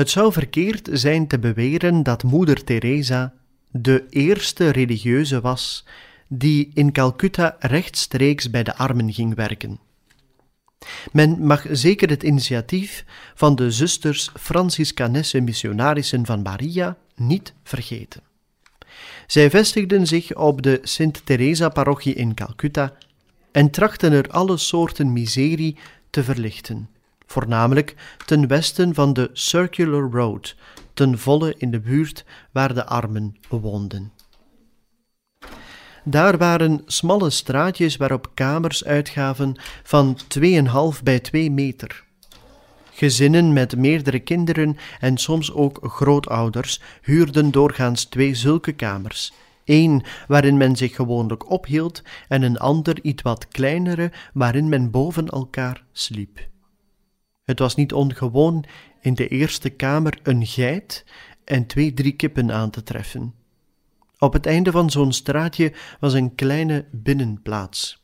Het zou verkeerd zijn te beweren dat Moeder Teresa de eerste religieuze was die in Calcutta rechtstreeks bij de armen ging werken. Men mag zeker het initiatief van de zusters Franciscanesse Missionarissen van Maria niet vergeten. Zij vestigden zich op de Sint Teresa-parochie in Calcutta en trachten er alle soorten miserie te verlichten voornamelijk ten westen van de Circular Road, ten volle in de buurt waar de armen woonden. Daar waren smalle straatjes waarop kamers uitgaven van 2,5 bij 2 meter. Gezinnen met meerdere kinderen en soms ook grootouders huurden doorgaans twee zulke kamers. één waarin men zich gewoonlijk ophield en een ander iets wat kleinere waarin men boven elkaar sliep. Het was niet ongewoon in de eerste kamer een geit en twee, drie kippen aan te treffen. Op het einde van zo'n straatje was een kleine binnenplaats,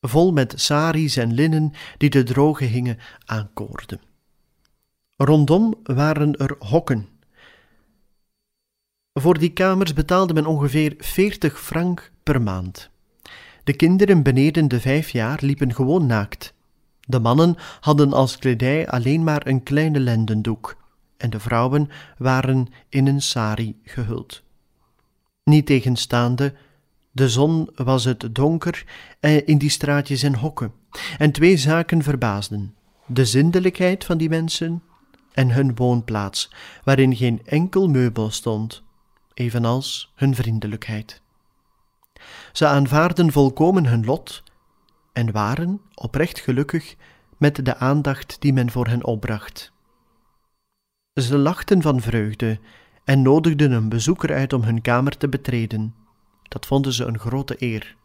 vol met saris en linnen die de droge hingen aan koorden. Rondom waren er hokken. Voor die kamers betaalde men ongeveer 40 frank per maand. De kinderen beneden de vijf jaar liepen gewoon naakt. De mannen hadden als kledij alleen maar een kleine lendendoek en de vrouwen waren in een sari gehuld. Niet tegenstaande, de zon was het donker in die straatjes en hokken, en twee zaken verbaasden: de zindelijkheid van die mensen en hun woonplaats, waarin geen enkel meubel stond, evenals hun vriendelijkheid. Ze aanvaarden volkomen hun lot en waren oprecht gelukkig met de aandacht die men voor hen opbracht. Ze lachten van vreugde en nodigden een bezoeker uit om hun kamer te betreden. Dat vonden ze een grote eer.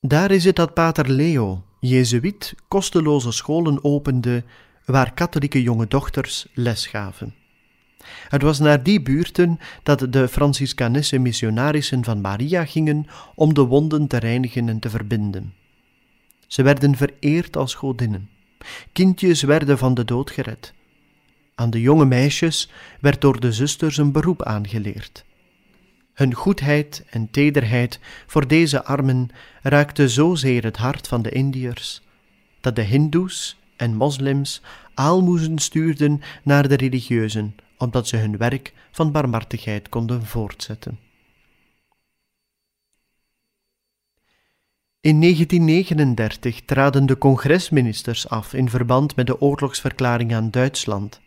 Daar is het dat pater Leo, jezuïet, kosteloze scholen opende waar katholieke jonge dochters les gaven. Het was naar die buurten dat de Franciscanesse missionarissen van Maria gingen om de wonden te reinigen en te verbinden. Ze werden vereerd als godinnen. Kindjes werden van de dood gered. Aan de jonge meisjes werd door de zusters een beroep aangeleerd. Hun goedheid en tederheid voor deze armen raakte zozeer het hart van de Indiërs, dat de Hindoes en moslims aalmoezen stuurden naar de religieuzen omdat ze hun werk van barmhartigheid konden voortzetten. In 1939 traden de congresministers af in verband met de oorlogsverklaring aan Duitsland,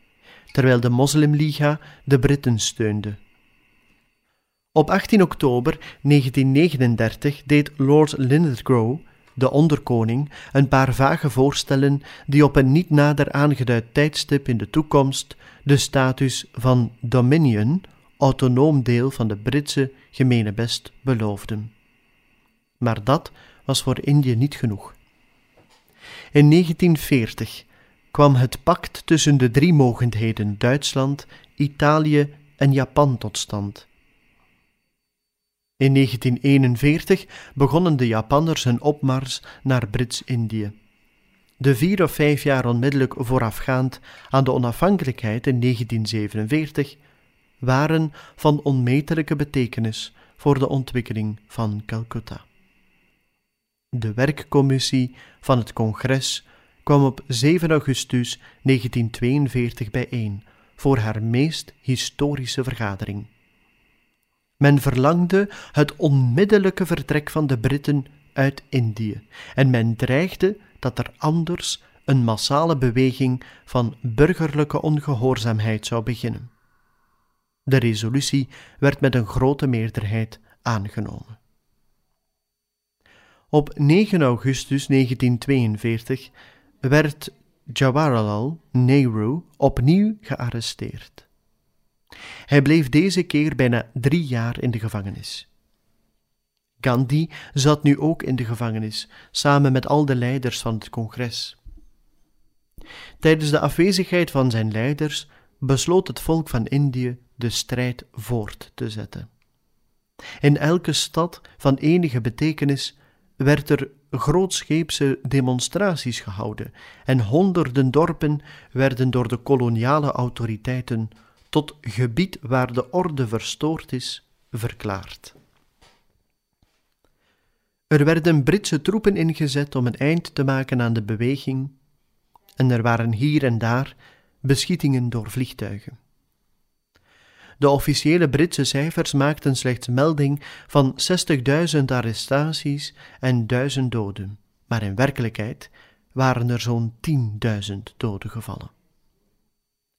terwijl de Moslimliga de Britten steunde. Op 18 oktober 1939 deed Lord Linlithgow de onderkoning, een paar vage voorstellen die op een niet nader aangeduid tijdstip in de toekomst de status van Dominion, autonoom deel van de Britse gemene best, beloofden. Maar dat was voor Indië niet genoeg. In 1940 kwam het pact tussen de drie mogendheden Duitsland, Italië en Japan tot stand in 1941 begonnen de Japanners hun opmars naar Brits-Indië. De vier of vijf jaar onmiddellijk voorafgaand aan de onafhankelijkheid in 1947 waren van onmetelijke betekenis voor de ontwikkeling van Calcutta. De werkcommissie van het congres kwam op 7 augustus 1942 bijeen voor haar meest historische vergadering. Men verlangde het onmiddellijke vertrek van de Britten uit Indië en men dreigde dat er anders een massale beweging van burgerlijke ongehoorzaamheid zou beginnen. De resolutie werd met een grote meerderheid aangenomen. Op 9 augustus 1942 werd Jawaharlal Nehru opnieuw gearresteerd. Hij bleef deze keer bijna drie jaar in de gevangenis. Gandhi zat nu ook in de gevangenis, samen met al de leiders van het congres. Tijdens de afwezigheid van zijn leiders besloot het volk van Indië de strijd voort te zetten. In elke stad van enige betekenis werd er grootscheepse demonstraties gehouden en honderden dorpen werden door de koloniale autoriteiten tot gebied waar de orde verstoord is verklaard. Er werden Britse troepen ingezet om een eind te maken aan de beweging, en er waren hier en daar beschietingen door vliegtuigen. De officiële Britse cijfers maakten slechts melding van 60.000 arrestaties en 1000 doden, maar in werkelijkheid waren er zo'n 10.000 doden gevallen.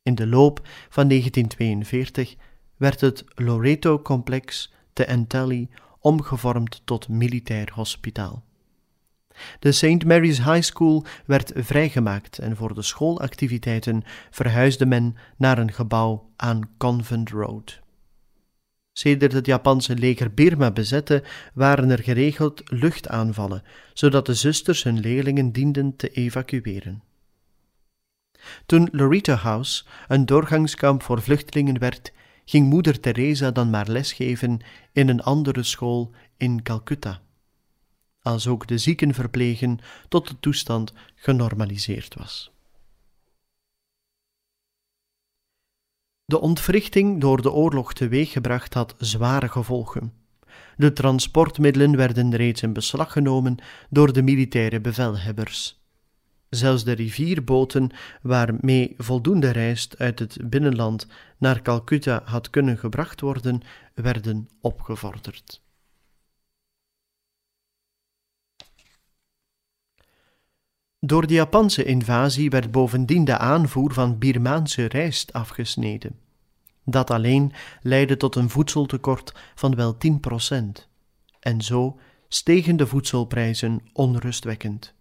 In de loop van 1942 werd het Loreto-complex te Entelli omgevormd tot militair hospitaal. De St. Mary's High School werd vrijgemaakt en voor de schoolactiviteiten verhuisde men naar een gebouw aan Convent Road. Sedert het Japanse leger Birma bezette, waren er geregeld luchtaanvallen, zodat de zusters hun leerlingen dienden te evacueren. Toen Loretta House een doorgangskamp voor vluchtelingen werd, ging moeder Teresa dan maar lesgeven in een andere school in Calcutta als ook de zieken verplegen tot de toestand genormaliseerd was. De ontwrichting door de oorlog teweeggebracht had zware gevolgen. De transportmiddelen werden reeds in beslag genomen door de militaire bevelhebbers. Zelfs de rivierboten waarmee voldoende rijst uit het binnenland naar Calcutta had kunnen gebracht worden, werden opgevorderd. Door de Japanse invasie werd bovendien de aanvoer van Birmaanse rijst afgesneden. Dat alleen leidde tot een voedseltekort van wel 10%. En zo stegen de voedselprijzen onrustwekkend.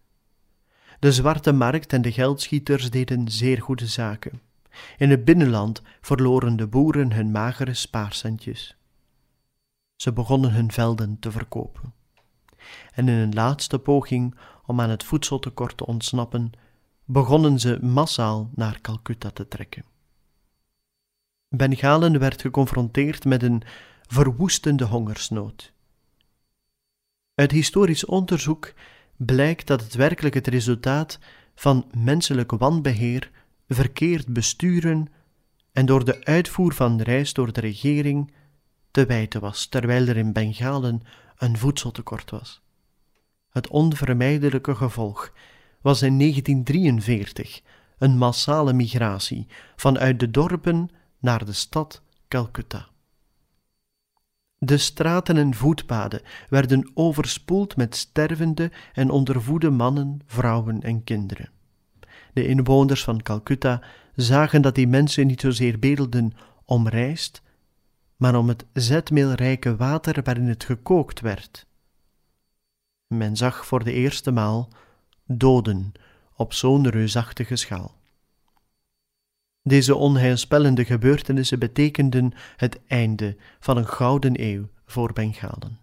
De zwarte markt en de geldschieters deden zeer goede zaken. In het binnenland verloren de boeren hun magere spaarcentjes. Ze begonnen hun velden te verkopen. En in een laatste poging om aan het voedseltekort te ontsnappen, begonnen ze massaal naar Calcutta te trekken. Bengalen werd geconfronteerd met een verwoestende hongersnood. Uit historisch onderzoek blijkt dat het werkelijk het resultaat van menselijk wanbeheer, verkeerd besturen en door de uitvoer van reis door de regering te wijten was, terwijl er in Bengalen een voedseltekort was. Het onvermijdelijke gevolg was in 1943 een massale migratie vanuit de dorpen naar de stad Calcutta. De straten en voetpaden werden overspoeld met stervende en ondervoede mannen, vrouwen en kinderen. De inwoners van Calcutta zagen dat die mensen niet zozeer bedelden om rijst, maar om het zetmeelrijke water waarin het gekookt werd. Men zag voor de eerste maal doden op zo'n reusachtige schaal. Deze onheilspellende gebeurtenissen betekenden het einde van een gouden eeuw voor Bengalen.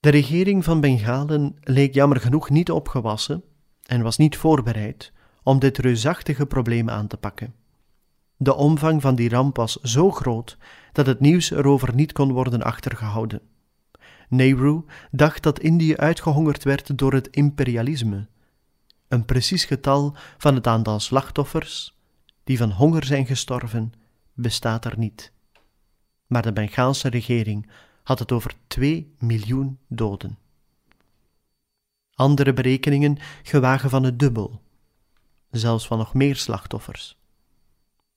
De regering van Bengalen leek jammer genoeg niet opgewassen en was niet voorbereid om dit reusachtige probleem aan te pakken. De omvang van die ramp was zo groot dat het nieuws erover niet kon worden achtergehouden. Nehru dacht dat Indië uitgehongerd werd door het imperialisme. Een precies getal van het aantal slachtoffers die van honger zijn gestorven bestaat er niet. Maar de Bengaalse regering had het over 2 miljoen doden. Andere berekeningen gewagen van het dubbel, zelfs van nog meer slachtoffers.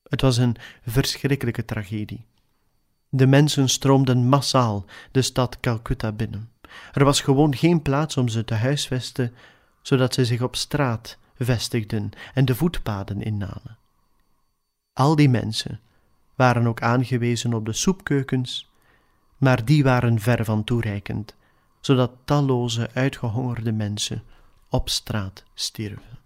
Het was een verschrikkelijke tragedie. De mensen stroomden massaal de stad Calcutta binnen. Er was gewoon geen plaats om ze te huisvesten, zodat ze zich op straat vestigden en de voetpaden innamen. Al die mensen waren ook aangewezen op de soepkeukens, maar die waren ver van toereikend, zodat talloze uitgehongerde mensen op straat stierven.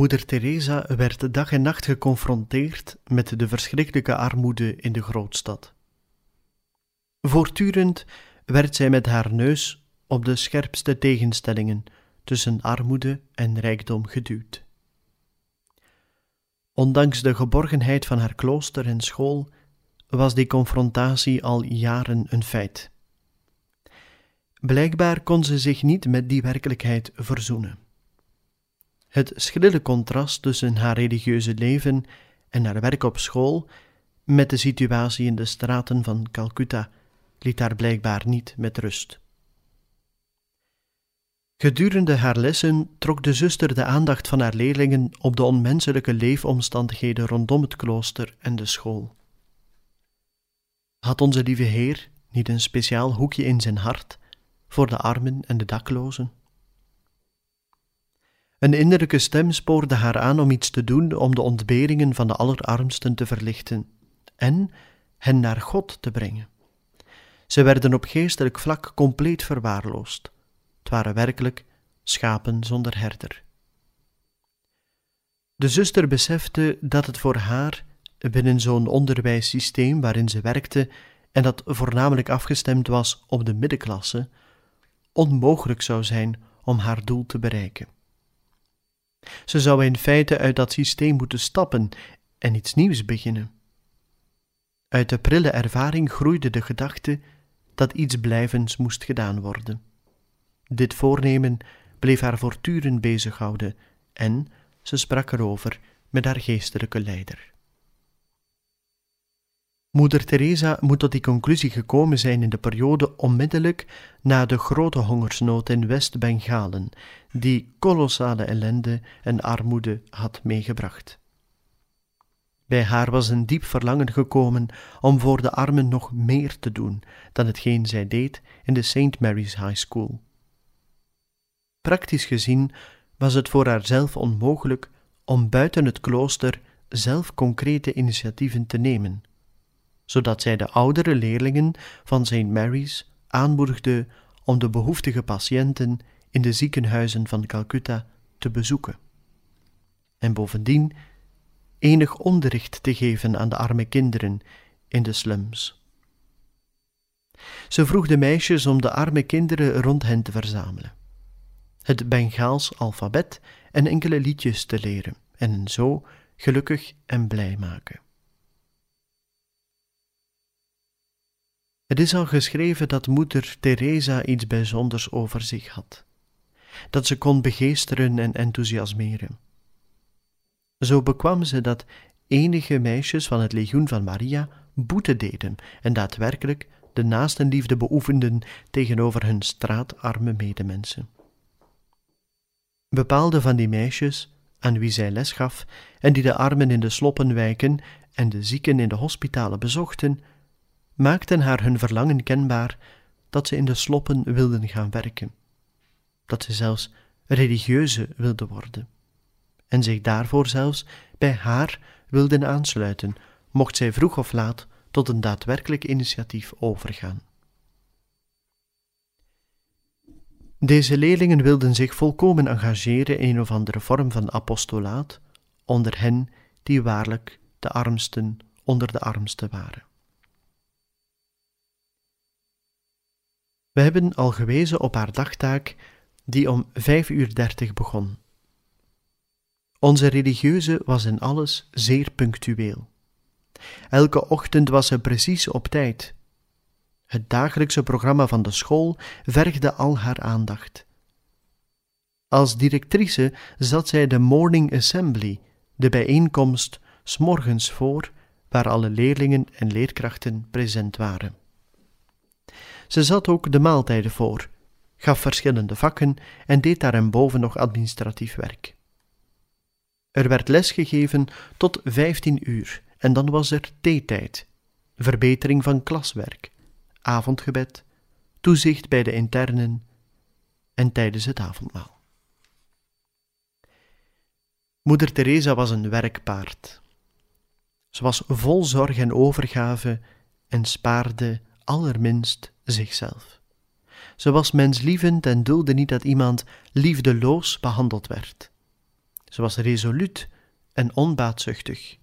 Moeder Teresa werd dag en nacht geconfronteerd met de verschrikkelijke armoede in de grootstad. Voortdurend werd zij met haar neus op de scherpste tegenstellingen tussen armoede en rijkdom geduwd. Ondanks de geborgenheid van haar klooster en school was die confrontatie al jaren een feit. Blijkbaar kon ze zich niet met die werkelijkheid verzoenen. Het schrille contrast tussen haar religieuze leven en haar werk op school met de situatie in de straten van Calcutta liet haar blijkbaar niet met rust. Gedurende haar lessen trok de zuster de aandacht van haar leerlingen op de onmenselijke leefomstandigheden rondom het klooster en de school. Had onze lieve Heer niet een speciaal hoekje in zijn hart voor de armen en de daklozen? Een innerlijke stem spoorde haar aan om iets te doen om de ontberingen van de allerarmsten te verlichten en hen naar God te brengen. Ze werden op geestelijk vlak compleet verwaarloosd. Het waren werkelijk schapen zonder herder. De zuster besefte dat het voor haar, binnen zo'n onderwijssysteem waarin ze werkte en dat voornamelijk afgestemd was op de middenklasse, onmogelijk zou zijn om haar doel te bereiken. Ze zou in feite uit dat systeem moeten stappen en iets nieuws beginnen. Uit de prille ervaring groeide de gedachte dat iets blijvends moest gedaan worden. Dit voornemen bleef haar voortdurend bezighouden en ze sprak erover met haar geestelijke leider. Moeder Teresa moet tot die conclusie gekomen zijn in de periode onmiddellijk na de grote hongersnood in West-Bengalen, die kolossale ellende en armoede had meegebracht. Bij haar was een diep verlangen gekomen om voor de armen nog meer te doen dan hetgeen zij deed in de St. Mary's High School. Praktisch gezien was het voor haarzelf onmogelijk om buiten het klooster zelf concrete initiatieven te nemen, zodat zij de oudere leerlingen van St. Mary's aanmoedigde om de behoeftige patiënten in de ziekenhuizen van Calcutta te bezoeken. En bovendien enig onderricht te geven aan de arme kinderen in de slums. Ze vroeg de meisjes om de arme kinderen rond hen te verzamelen, het Bengaals alfabet en enkele liedjes te leren en hen zo gelukkig en blij maken. Het is al geschreven dat moeder Teresa iets bijzonders over zich had, dat ze kon begeesteren en enthousiasmeren. Zo bekwam ze dat enige meisjes van het legioen van Maria boete deden en daadwerkelijk de naastenliefde beoefenden tegenover hun straatarme medemensen. Bepaalde van die meisjes, aan wie zij les gaf en die de armen in de sloppenwijken en de zieken in de hospitalen bezochten, maakten haar hun verlangen kenbaar dat ze in de sloppen wilden gaan werken, dat ze zelfs religieuze wilden worden en zich daarvoor zelfs bij haar wilden aansluiten, mocht zij vroeg of laat tot een daadwerkelijk initiatief overgaan. Deze leerlingen wilden zich volkomen engageren in een of andere vorm van apostolaat onder hen die waarlijk de armsten onder de armsten waren. We hebben al gewezen op haar dagtaak die om vijf uur dertig begon. Onze religieuze was in alles zeer punctueel. Elke ochtend was ze precies op tijd. Het dagelijkse programma van de school vergde al haar aandacht. Als directrice zat zij de Morning Assembly, de bijeenkomst, s'morgens voor, waar alle leerlingen en leerkrachten present waren. Ze zat ook de maaltijden voor, gaf verschillende vakken en deed daarboven nog administratief werk. Er werd lesgegeven tot vijftien uur en dan was er theetijd, verbetering van klaswerk, avondgebed, toezicht bij de internen en tijdens het avondmaal. Moeder Teresa was een werkpaard. Ze was vol zorg en overgave en spaarde allerminst zichzelf. Ze was menslievend en dulde niet dat iemand liefdeloos behandeld werd. Ze was resoluut en onbaatzuchtig.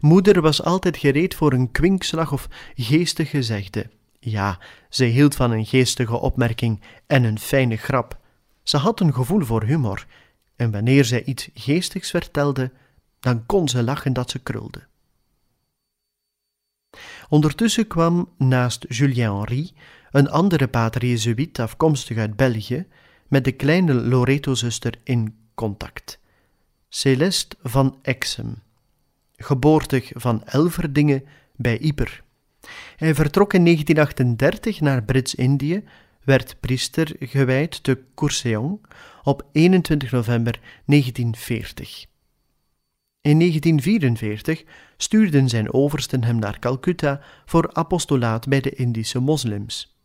Moeder was altijd gereed voor een kwinkslag of geestig gezegde. Ja, ze hield van een geestige opmerking en een fijne grap. Ze had een gevoel voor humor, en wanneer zij iets geestigs vertelde, dan kon ze lachen dat ze krulde. Ondertussen kwam naast Julien Henri een andere pater Jezuïet afkomstig uit België met de kleine Loreto-zuster in contact. Celeste van Exem, geboortig van Elverdingen bij Yper. Hij vertrok in 1938 naar Brits-Indië, werd priester gewijd te Courseong op 21 november 1940. In 1944 stuurden zijn oversten hem naar Calcutta voor apostolaat bij de Indische moslims.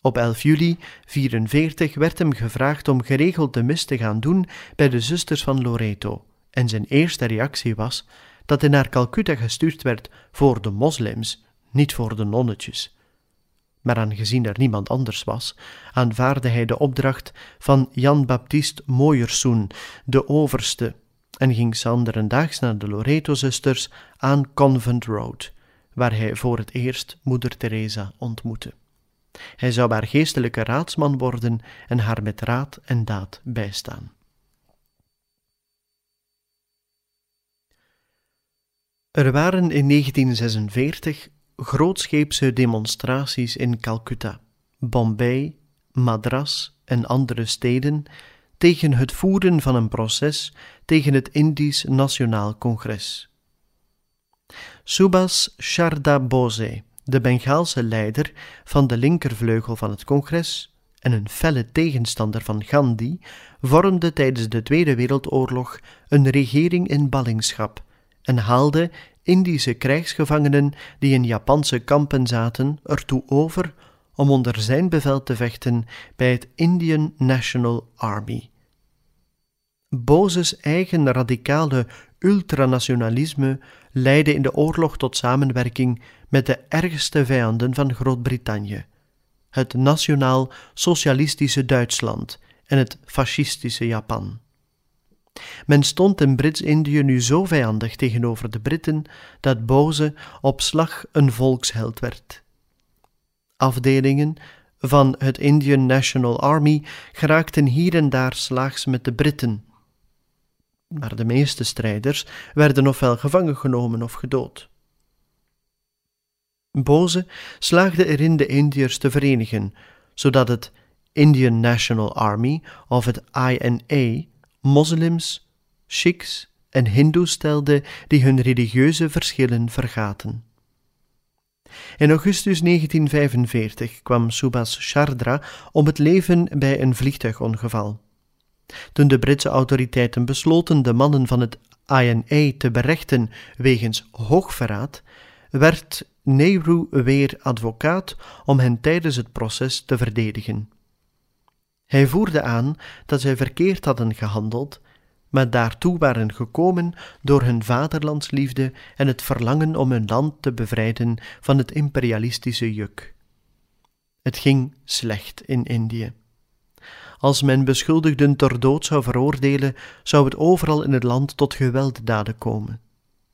Op 11 juli 1944 werd hem gevraagd om geregeld de mis te gaan doen bij de zusters van Loreto, en zijn eerste reactie was dat hij naar Calcutta gestuurd werd voor de moslims, niet voor de nonnetjes. Maar aangezien er niemand anders was, aanvaarde hij de opdracht van Jan Baptist Mooiersoen, de overste, en ging daags naar de Loreto-zusters aan Convent Road, waar hij voor het eerst moeder Teresa ontmoette. Hij zou haar geestelijke raadsman worden en haar met raad en daad bijstaan. Er waren in 1946 grootscheepse demonstraties in Calcutta, Bombay, Madras en andere steden tegen het voeren van een proces tegen het Indisch Nationaal Congres. Subhas Chandra Bose, de Bengaalse leider van de linkervleugel van het congres en een felle tegenstander van Gandhi, vormde tijdens de Tweede Wereldoorlog een regering in ballingschap en haalde Indische krijgsgevangenen die in Japanse kampen zaten ertoe over om onder zijn bevel te vechten bij het Indian National Army. Bose's eigen radicale ultranationalisme leidde in de oorlog tot samenwerking met de ergste vijanden van Groot-Brittannië: het nationaal-socialistische Duitsland en het fascistische Japan. Men stond in Brits-Indië nu zo vijandig tegenover de Britten dat Boze op slag een volksheld werd. Afdelingen van het Indian National Army geraakten hier en daar slaags met de Britten, maar de meeste strijders werden ofwel gevangen genomen of gedood. Boze slaagde erin de Indiërs te verenigen, zodat het Indian National Army of het INA moslims, Sikhs en Hindoes stelde die hun religieuze verschillen vergaten. In augustus 1945 kwam Subhas Chandra om het leven bij een vliegtuigongeval. Toen de Britse autoriteiten besloten de mannen van het INA te berechten wegens hoogverraad, werd Nehru weer advocaat om hen tijdens het proces te verdedigen. Hij voerde aan dat zij verkeerd hadden gehandeld, maar daartoe waren gekomen door hun vaderlandsliefde en het verlangen om hun land te bevrijden van het imperialistische juk. Het ging slecht in Indië. Als men beschuldigden ter dood zou veroordelen, zou het overal in het land tot gewelddaden komen.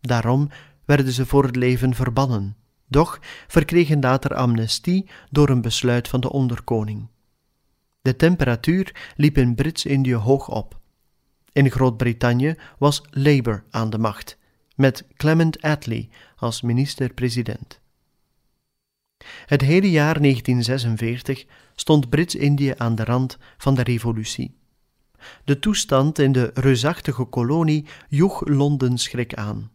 Daarom werden ze voor het leven verbannen, doch verkregen later amnestie door een besluit van de onderkoning. De temperatuur liep in Brits-Indië hoog op. In Groot-Brittannië was Labour aan de macht, met Clement Attlee als minister-president. Het hele jaar 1946 stond Brits-Indië aan de rand van de revolutie. De toestand in de reusachtige kolonie joeg Londen schrik aan.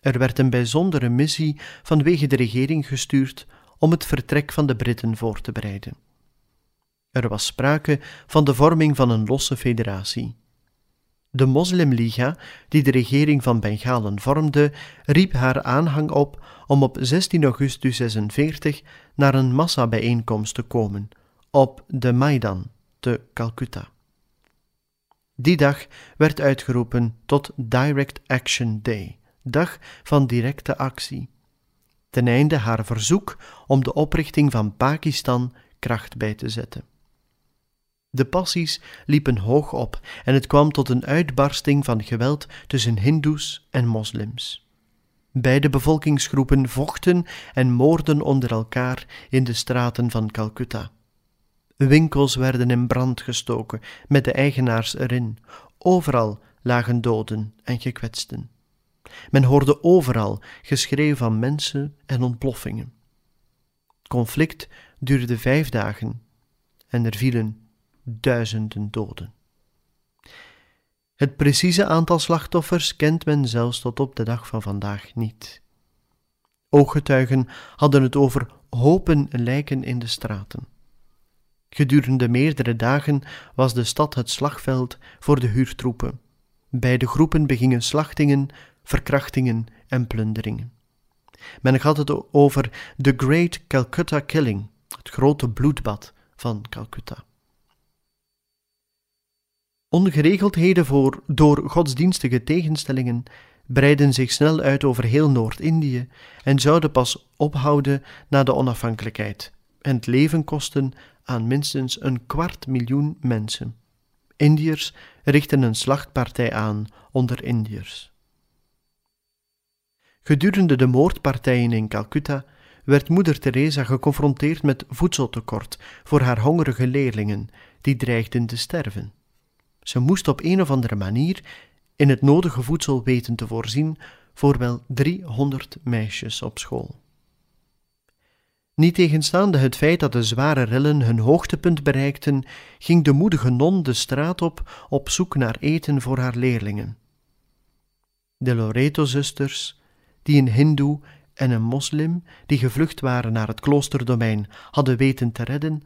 Er werd een bijzondere missie vanwege de regering gestuurd om het vertrek van de Britten voor te bereiden. Er was sprake van de vorming van een losse federatie. De Moslimliga, die de regering van Bengalen vormde, riep haar aanhang op om op 16 augustus 46 naar een massabijeenkomst te komen op de Maidan te Calcutta. Die dag werd uitgeroepen tot Direct Action Day, dag van directe actie, ten einde haar verzoek om de oprichting van Pakistan kracht bij te zetten. De passies liepen hoog op en het kwam tot een uitbarsting van geweld tussen Hindoes en moslims. Beide bevolkingsgroepen vochten en moorden onder elkaar in de straten van Calcutta. Winkels werden in brand gestoken, met de eigenaars erin. Overal lagen doden en gekwetsten. Men hoorde overal geschreeuw van mensen en ontploffingen. Het conflict duurde vijf dagen en er vielen duizenden doden. Het precieze aantal slachtoffers kent men zelfs tot op de dag van vandaag niet. Ooggetuigen hadden het over hopen lijken in de straten. Gedurende meerdere dagen was de stad het slagveld voor de huurtroepen. Beide groepen begingen slachtingen, verkrachtingen en plunderingen. Men had het over The Great Calcutta Killing, het grote bloedbad van Calcutta. Ongeregeldheden voor, door godsdienstige tegenstellingen breidden zich snel uit over heel Noord-Indië en zouden pas ophouden na de onafhankelijkheid en het leven kosten aan minstens een kwart miljoen mensen. Indiërs richten een slachtpartij aan onder Indiërs. Gedurende de moordpartijen in Calcutta werd moeder Teresa geconfronteerd met voedseltekort voor haar hongerige leerlingen, die dreigden te sterven. Ze moest op een of andere manier in het nodige voedsel weten te voorzien voor wel 300 meisjes op school. Niet tegenstaande het feit dat de zware rellen hun hoogtepunt bereikten, ging de moedige non de straat op op zoek naar eten voor haar leerlingen. De Loreto-zusters, die een hindoe en een moslim, die gevlucht waren naar het kloosterdomein, hadden weten te redden,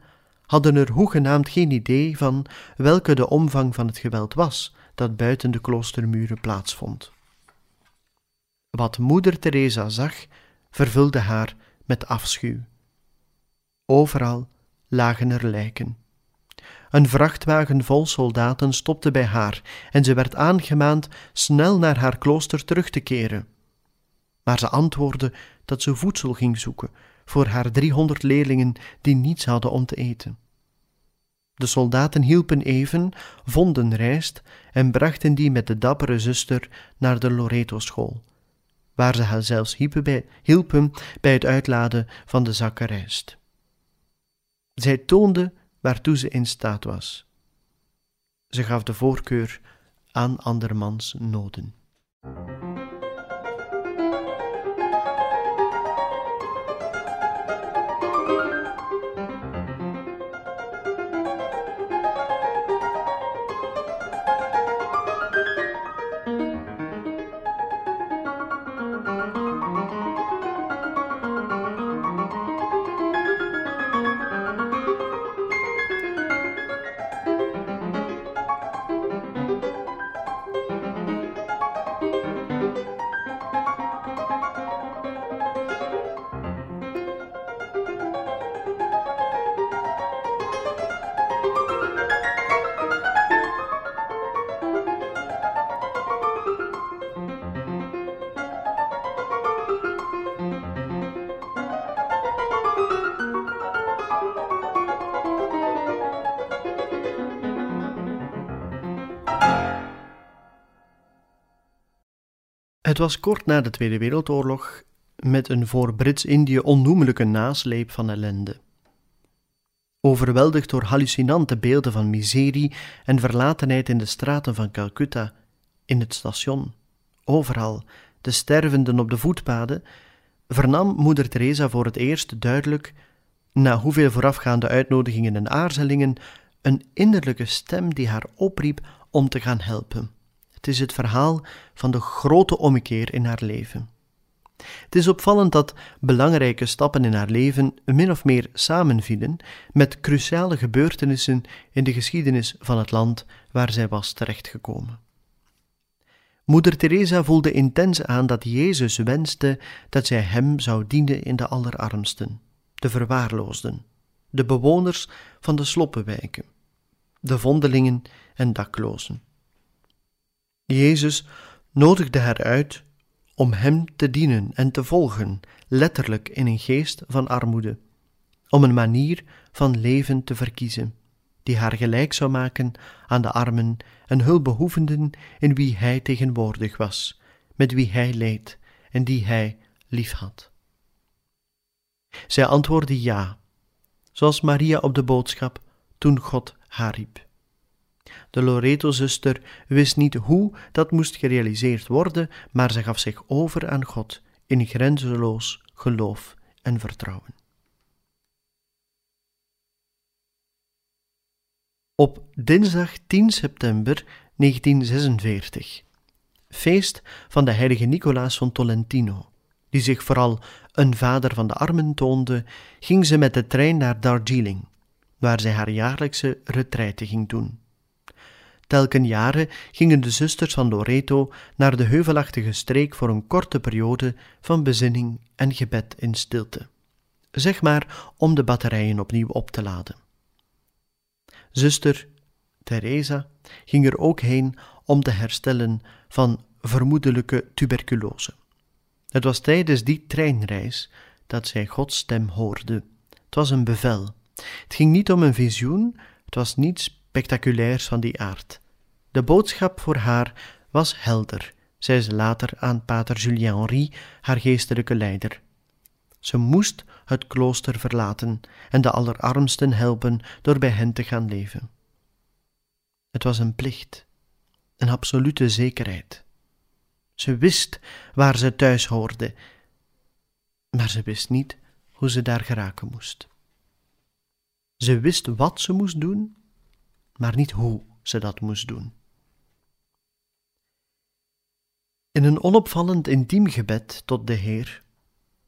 hadden er hoegenaamd geen idee van welke de omvang van het geweld was dat buiten de kloostermuren plaatsvond. Wat moeder Teresa zag, vervulde haar met afschuw. Overal lagen er lijken. Een vrachtwagen vol soldaten stopte bij haar en ze werd aangemaand snel naar haar klooster terug te keren. Maar ze antwoordde dat ze voedsel ging zoeken voor haar driehonderd leerlingen die niets hadden om te eten. De soldaten hielpen even, vonden rijst en brachten die met de dappere zuster naar de Loreto-school, waar ze haar zelfs hielpen bij het uitladen van de zakken rijst. Zij toonde waartoe ze in staat was. Ze gaf de voorkeur aan andermans noden. Was kort na de Tweede Wereldoorlog met een voor Brits-Indië onnoemelijke nasleep van ellende. Overweldigd door hallucinante beelden van miserie en verlatenheid in de straten van Calcutta, in het station, overal, de stervenden op de voetpaden, vernam moeder Teresa voor het eerst duidelijk, na hoeveel voorafgaande uitnodigingen en aarzelingen, een innerlijke stem die haar opriep om te gaan helpen. Het is het verhaal van de grote ommekeer in haar leven. Het is opvallend dat belangrijke stappen in haar leven min of meer samenvielen met cruciale gebeurtenissen in de geschiedenis van het land waar zij was terechtgekomen. Moeder Teresa voelde intens aan dat Jezus wenste dat zij hem zou dienen in de allerarmsten, de verwaarloosden, de bewoners van de sloppenwijken, de vondelingen en daklozen. Jezus nodigde haar uit om Hem te dienen en te volgen, letterlijk in een geest van armoede, om een manier van leven te verkiezen, die haar gelijk zou maken aan de armen en hulpbehoevenden in wie Hij tegenwoordig was, met wie Hij leed en die Hij liefhad. Zij antwoordde ja, zoals Maria op de boodschap toen God haar riep. De Loreto-zuster wist niet hoe dat moest gerealiseerd worden, maar ze gaf zich over aan God in grenzeloos geloof en vertrouwen. Op dinsdag 10 september 1946, feest van de heilige Nicolaas van Tolentino, die zich vooral een vader van de armen toonde, ging ze met de trein naar Darjeeling, waar zij haar jaarlijkse retraite ging doen. Telken jaren gingen de zusters van Loreto naar de heuvelachtige streek voor een korte periode van bezinning en gebed in stilte. Zeg maar om de batterijen opnieuw op te laden. Zuster Teresa ging er ook heen om te herstellen van vermoedelijke tuberculose. Het was tijdens die treinreis dat zij Gods stem hoorde. Het was een bevel. Het ging niet om een visioen, het was niets spectaculairs van die aard. De boodschap voor haar was helder, zei ze later aan pater Julien Henri, haar geestelijke leider. Ze moest het klooster verlaten en de allerarmsten helpen door bij hen te gaan leven. Het was een plicht, een absolute zekerheid. Ze wist waar ze thuis hoorde, maar ze wist niet hoe ze daar geraken moest. Ze wist wat ze moest doen, maar niet hoe ze dat moest doen. In een onopvallend intiem gebed tot de Heer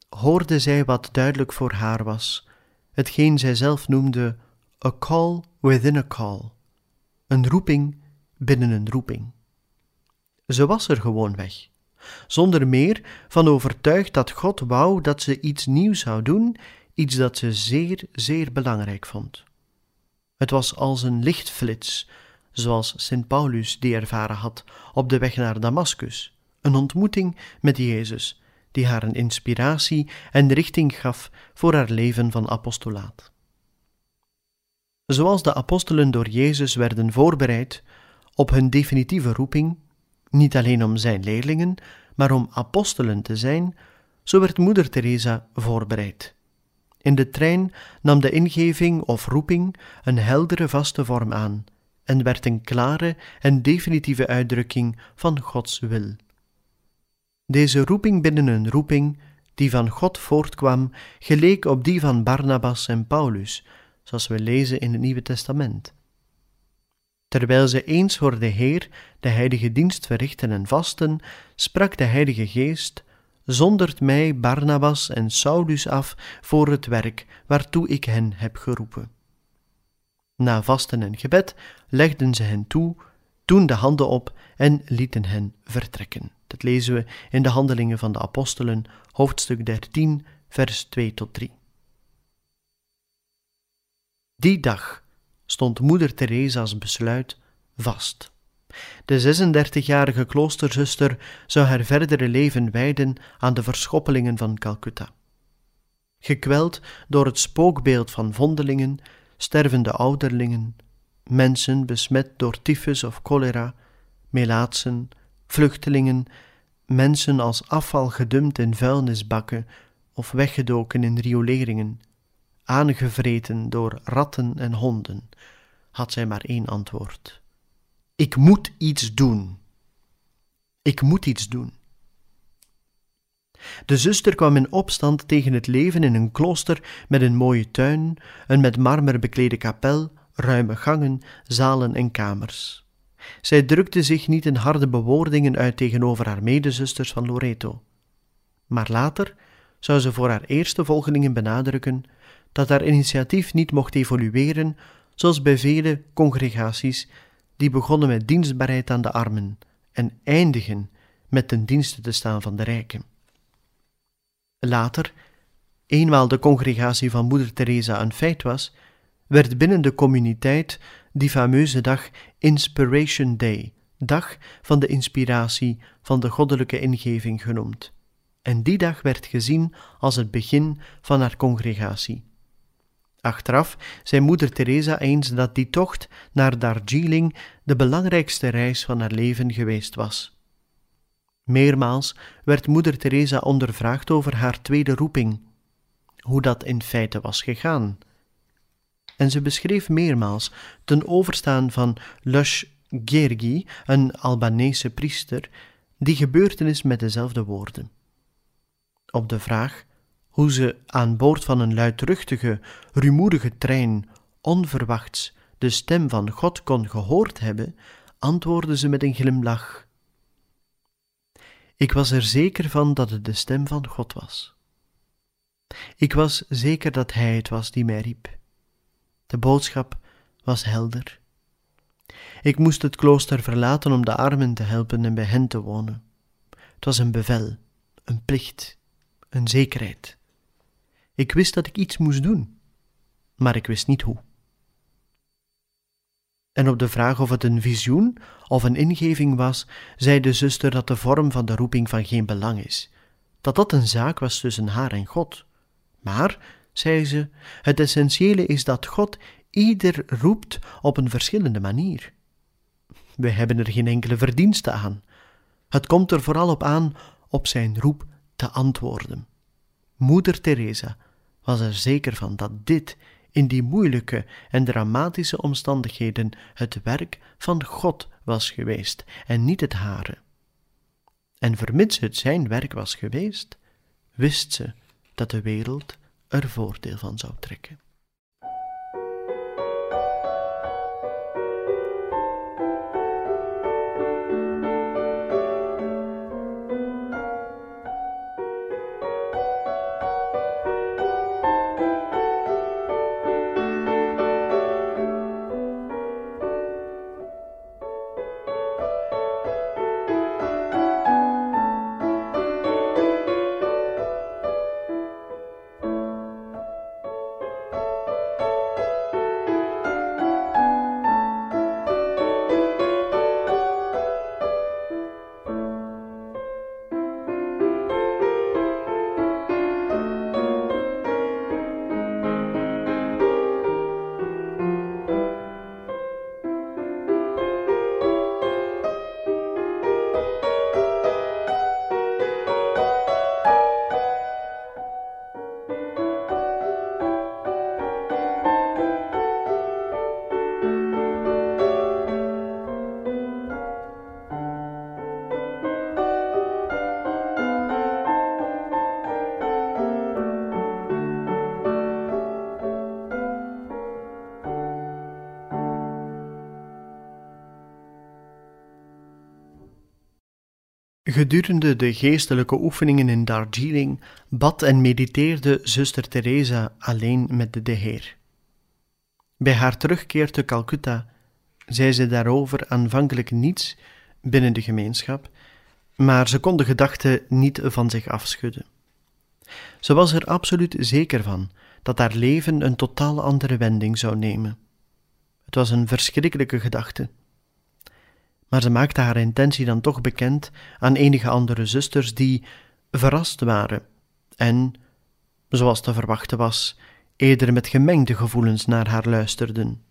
hoorde zij wat duidelijk voor haar was, hetgeen zij zelf noemde a call within a call, een roeping binnen een roeping. Ze was er gewoon weg, zonder meer van overtuigd dat God wou dat ze iets nieuws zou doen, iets dat ze zeer, zeer belangrijk vond. Het was als een lichtflits, zoals Sint Paulus die ervaren had op de weg naar Damaskus, een ontmoeting met Jezus, die haar een inspiratie en richting gaf voor haar leven van apostolaat. Zoals de apostelen door Jezus werden voorbereid op hun definitieve roeping, niet alleen om zijn leerlingen, maar om apostelen te zijn, zo werd Moeder Teresa voorbereid. In de trein nam de ingeving of roeping een heldere vaste vorm aan en werd een klare en definitieve uitdrukking van Gods wil. Deze roeping binnen een roeping, die van God voortkwam, geleek op die van Barnabas en Paulus, zoals we lezen in het Nieuwe Testament. Terwijl ze eens voor de Heer de heilige dienst verrichten en vasten, sprak de Heilige Geest: Zondert mij Barnabas en Saulus af voor het werk waartoe ik hen heb geroepen. Na vasten en gebed legden ze hen toe, toen de handen op en lieten hen vertrekken. Dat lezen we in de Handelingen van de Apostelen, hoofdstuk 13, vers 2 tot 3. Die dag stond moeder Theresa's besluit vast. De 36-jarige kloosterzuster zou haar verdere leven wijden aan de verschoppelingen van Calcutta. Gekweld door het spookbeeld van vondelingen, stervende ouderlingen, mensen besmet door tyfus of cholera, melaatsen, vluchtelingen, mensen als afval gedumpt in vuilnisbakken of weggedoken in rioleringen, aangevreten door ratten en honden, had zij maar één antwoord. Ik moet iets doen. Ik moet iets doen. De zuster kwam in opstand tegen het leven in een klooster met een mooie tuin, een met marmer beklede kapel, ruime gangen, zalen en kamers. Zij drukte zich niet in harde bewoordingen uit tegenover haar medezusters van Loreto. Maar later zou ze voor haar eerste volgelingen benadrukken dat haar initiatief niet mocht evolueren zoals bij vele congregaties die begonnen met dienstbaarheid aan de armen en eindigen met ten dienste te staan van de rijken. Later, eenmaal de congregatie van Moeder Teresa een feit was, werd binnen de communiteit die fameuze dag Inspiration Day, dag van de inspiratie van de goddelijke ingeving genoemd. En die dag werd gezien als het begin van haar congregatie. Achteraf zei moeder Teresa eens dat die tocht naar Darjeeling de belangrijkste reis van haar leven geweest was. Meermaals werd moeder Teresa ondervraagd over haar tweede roeping, hoe dat in feite was gegaan. En ze beschreef meermaals ten overstaan van Lush Gergi, een Albanese priester, die gebeurtenis met dezelfde woorden. Op de vraag hoe ze aan boord van een luidruchtige, rumoerige trein onverwachts de stem van God kon gehoord hebben, antwoordde ze met een glimlach: Ik was er zeker van dat het de stem van God was. Ik was zeker dat Hij het was die mij riep. De boodschap was helder. Ik moest het klooster verlaten om de armen te helpen en bij hen te wonen. Het was een bevel, een plicht, een zekerheid. Ik wist dat ik iets moest doen, maar ik wist niet hoe. En op de vraag of het een visioen of een ingeving was, zei de zuster dat de vorm van de roeping van geen belang is, dat dat een zaak was tussen haar en God. Maar, zei ze, het essentiële is dat God ieder roept op een verschillende manier. We hebben er geen enkele verdienste aan. Het komt er vooral op aan op zijn roep te antwoorden. Moeder Teresa was er zeker van dat dit in die moeilijke en dramatische omstandigheden het werk van God was geweest en niet het hare. En vermits het zijn werk was geweest, wist ze dat de wereld er voordeel van zou trekken. Gedurende de geestelijke oefeningen in Darjeeling bad en mediteerde zuster Teresa alleen met de Heer. Bij haar terugkeer te Calcutta zei ze daarover aanvankelijk niets binnen de gemeenschap, maar ze kon de gedachte niet van zich afschudden. Ze was er absoluut zeker van dat haar leven een totaal andere wending zou nemen. Het was een verschrikkelijke gedachte. Maar ze maakte haar intentie dan toch bekend aan enige andere zusters die verrast waren en, zoals te verwachten was, eerder met gemengde gevoelens naar haar luisterden.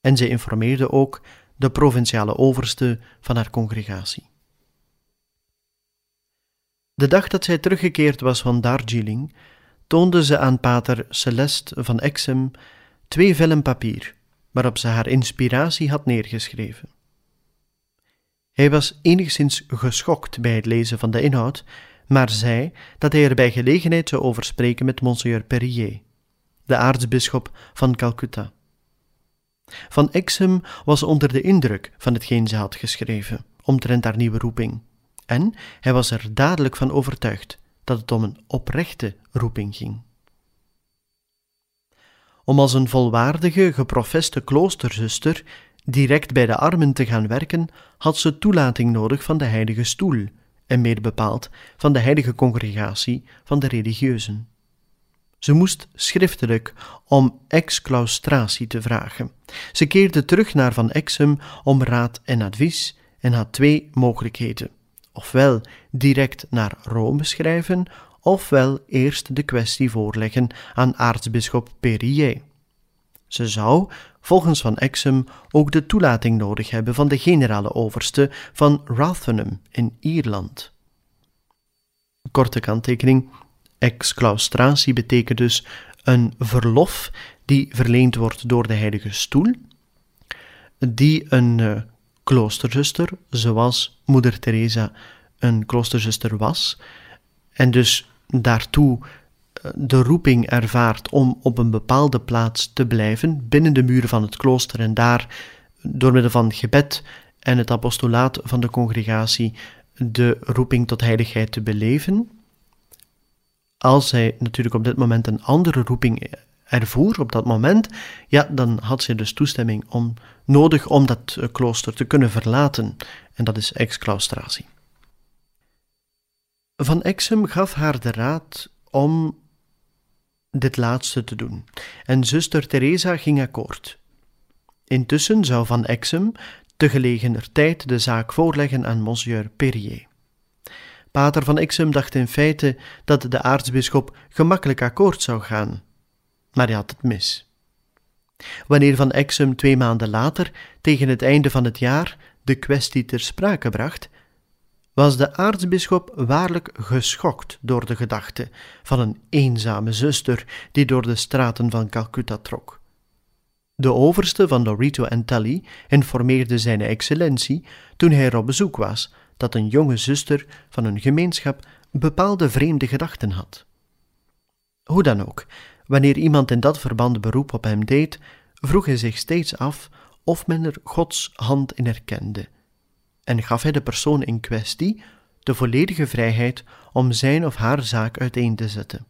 En ze informeerde ook de provinciale overste van haar congregatie. De dag dat zij teruggekeerd was van Darjeeling, toonde ze aan pater Celeste van Exem twee vellen papier, waarop ze haar inspiratie had neergeschreven. Hij was enigszins geschokt bij het lezen van de inhoud, maar zei dat hij er bij gelegenheid zou over spreken met Monseigneur Perrier, de aartsbisschop van Calcutta. Van Exem was onder de indruk van hetgeen ze had geschreven, omtrent haar nieuwe roeping, en hij was er dadelijk van overtuigd dat het om een oprechte roeping ging. Om als een volwaardige, geprofeste kloosterzuster direct bij de armen te gaan werken, had ze toelating nodig van de Heilige Stoel, en meer bepaald van de Heilige Congregatie van de religieuzen. Ze moest schriftelijk om exclaustratie te vragen. Ze keerde terug naar Van Exum om raad en advies en had twee mogelijkheden: ofwel direct naar Rome schrijven, ofwel eerst de kwestie voorleggen aan aartsbisschop Perier. Ze zou, volgens Van Exum, ook de toelating nodig hebben van de generale overste van Rotherham in Ierland. Korte kanttekening. Exclaustratie betekent dus een verlof die verleend wordt door de Heilige Stoel, die een uh, kloosterzuster, zoals Moeder Teresa een kloosterzuster was, en dus daartoe eh, de roeping ervaart om op een bepaalde plaats te blijven binnen de muren van het klooster en daar door middel van gebed en het apostolaat van de congregatie de roeping tot heiligheid te beleven. Als zij natuurlijk op dit moment een andere roeping ervoer op dat moment, ja, dan had zij dus toestemming om, nodig om dat eh, klooster te kunnen verlaten. En dat is exclaustratie. Van Exum gaf haar de raad om dit laatste te doen, en zuster Teresa ging akkoord. Intussen zou Van Exum te gelegener tijd de zaak voorleggen aan monsieur Perrier. Pater van Exum dacht in feite dat de aartsbisschop gemakkelijk akkoord zou gaan, maar hij had het mis. Wanneer Van Exum twee maanden later, tegen het einde van het jaar, de kwestie ter sprake bracht, was de aartsbisschop waarlijk geschokt door de gedachte van een eenzame zuster die door de straten van Calcutta trok. De overste van Lorito en Tully informeerde zijn excellentie, toen hij er op bezoek was, dat een jonge zuster van een gemeenschap bepaalde vreemde gedachten had. Hoe dan ook, wanneer iemand in dat verband beroep op hem deed, vroeg hij zich steeds af of men er Gods hand in herkende en gaf hij de persoon in kwestie de volledige vrijheid om zijn of haar zaak uiteen te zetten.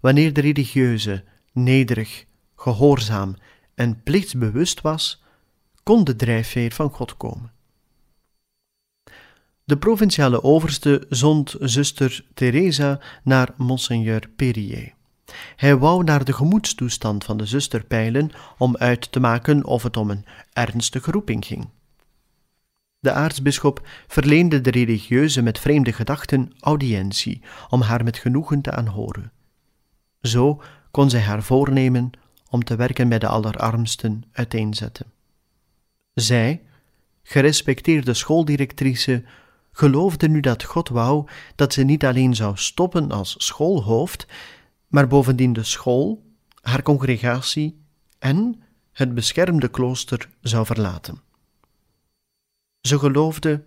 Wanneer de religieuze nederig, gehoorzaam en plichtsbewust was, kon de drijfveer van God komen. De provinciale overste zond zuster Teresa naar monseigneur Perrier. Hij wou naar de gemoedstoestand van de zuster peilen om uit te maken of het om een ernstige roeping ging. De aartsbisschop verleende de religieuze met vreemde gedachten audiëntie om haar met genoegen te aanhoren. Zo kon zij haar voornemen om te werken bij de allerarmsten uiteenzetten. Zij, gerespecteerde schooldirectrice, geloofde nu dat God wou dat ze niet alleen zou stoppen als schoolhoofd, maar bovendien de school, haar congregatie en het beschermde klooster zou verlaten. Ze geloofde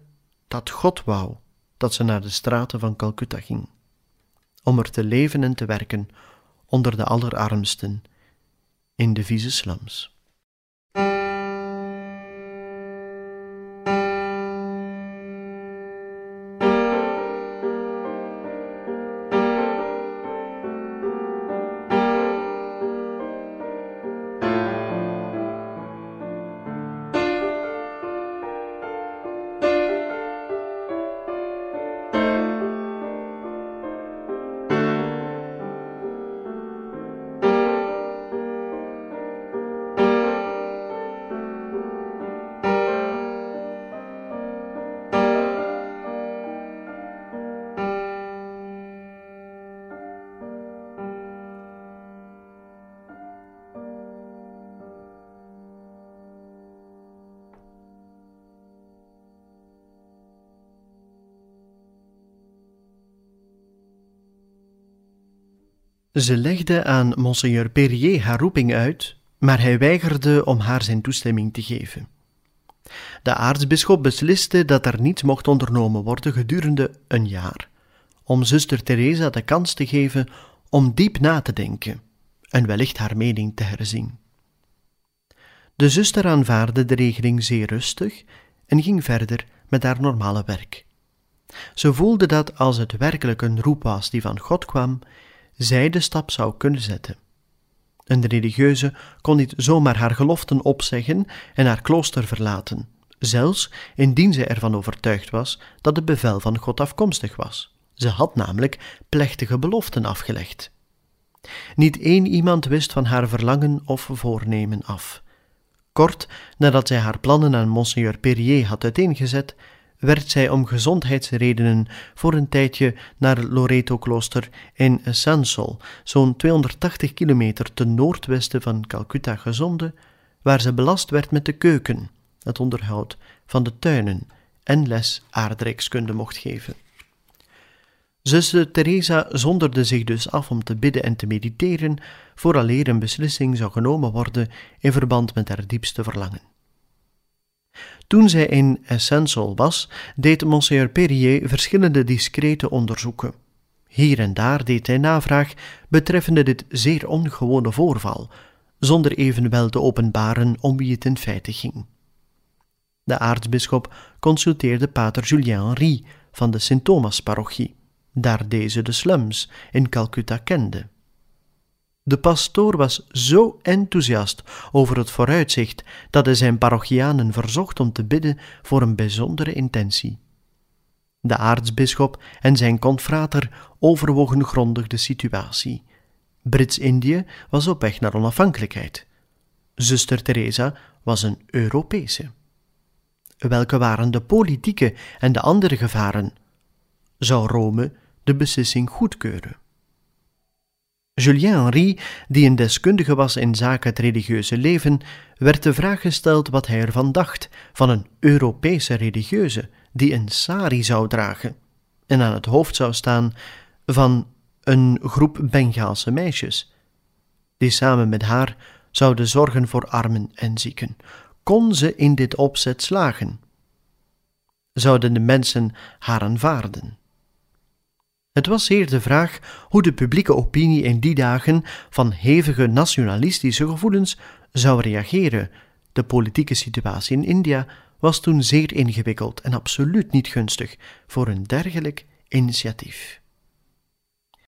dat God wou dat ze naar de straten van Calcutta ging, om er te leven en te werken onder de allerarmsten in de vieze slums. Ze legde aan monseigneur Perrier haar roeping uit, maar hij weigerde om haar zijn toestemming te geven. De aartsbisschop besliste dat er niets mocht ondernomen worden gedurende een jaar, om zuster Teresa de kans te geven om diep na te denken en wellicht haar mening te herzien. De zuster aanvaarde de regeling zeer rustig en ging verder met haar normale werk. Ze voelde dat als het werkelijk een roep was die van God kwam, zij de stap zou kunnen zetten. Een religieuze kon niet zomaar haar geloften opzeggen en haar klooster verlaten, zelfs indien zij ervan overtuigd was dat het bevel van God afkomstig was. Ze had namelijk plechtige beloften afgelegd. Niet één iemand wist van haar verlangen of voornemen af. Kort nadat zij haar plannen aan Monseigneur Perrier had uiteengezet, werd zij om gezondheidsredenen voor een tijdje naar het Loreto-klooster in Sansol, zo'n 280 kilometer ten noordwesten van Calcutta, gezonden, waar ze belast werd met de keuken, het onderhoud van de tuinen en les aardrijkskunde mocht geven. Zuster Teresa zonderde zich dus af om te bidden en te mediteren, vooraleer een beslissing zou genomen worden in verband met haar diepste verlangen. Toen zij in Essential was, deed Monseigneur Perrier verschillende discrete onderzoeken. Hier en daar deed hij navraag betreffende dit zeer ongewone voorval, zonder evenwel te openbaren om wie het in feite ging. De aartsbisschop consulteerde pater Julien Henri van de Sint-Thomas-parochie, daar deze de slums in Calcutta kende. De pastoor was zo enthousiast over het vooruitzicht dat hij zijn parochianen verzocht om te bidden voor een bijzondere intentie. De aartsbisschop en zijn confrater overwogen grondig de situatie. Brits-Indië was op weg naar onafhankelijkheid. Zuster Teresa was een Europese. Welke waren de politieke en de andere gevaren? Zou Rome de beslissing goedkeuren? Julien Henry, die een deskundige was in zaken het religieuze leven, werd de vraag gesteld wat hij ervan dacht van een Europese religieuze die een sari zou dragen en aan het hoofd zou staan van een groep Bengaalse meisjes, die samen met haar zouden zorgen voor armen en zieken. Kon ze in dit opzet slagen? Zouden de mensen haar aanvaarden? Het was zeer de vraag hoe de publieke opinie in die dagen van hevige nationalistische gevoelens zou reageren. De politieke situatie in India was toen zeer ingewikkeld en absoluut niet gunstig voor een dergelijk initiatief.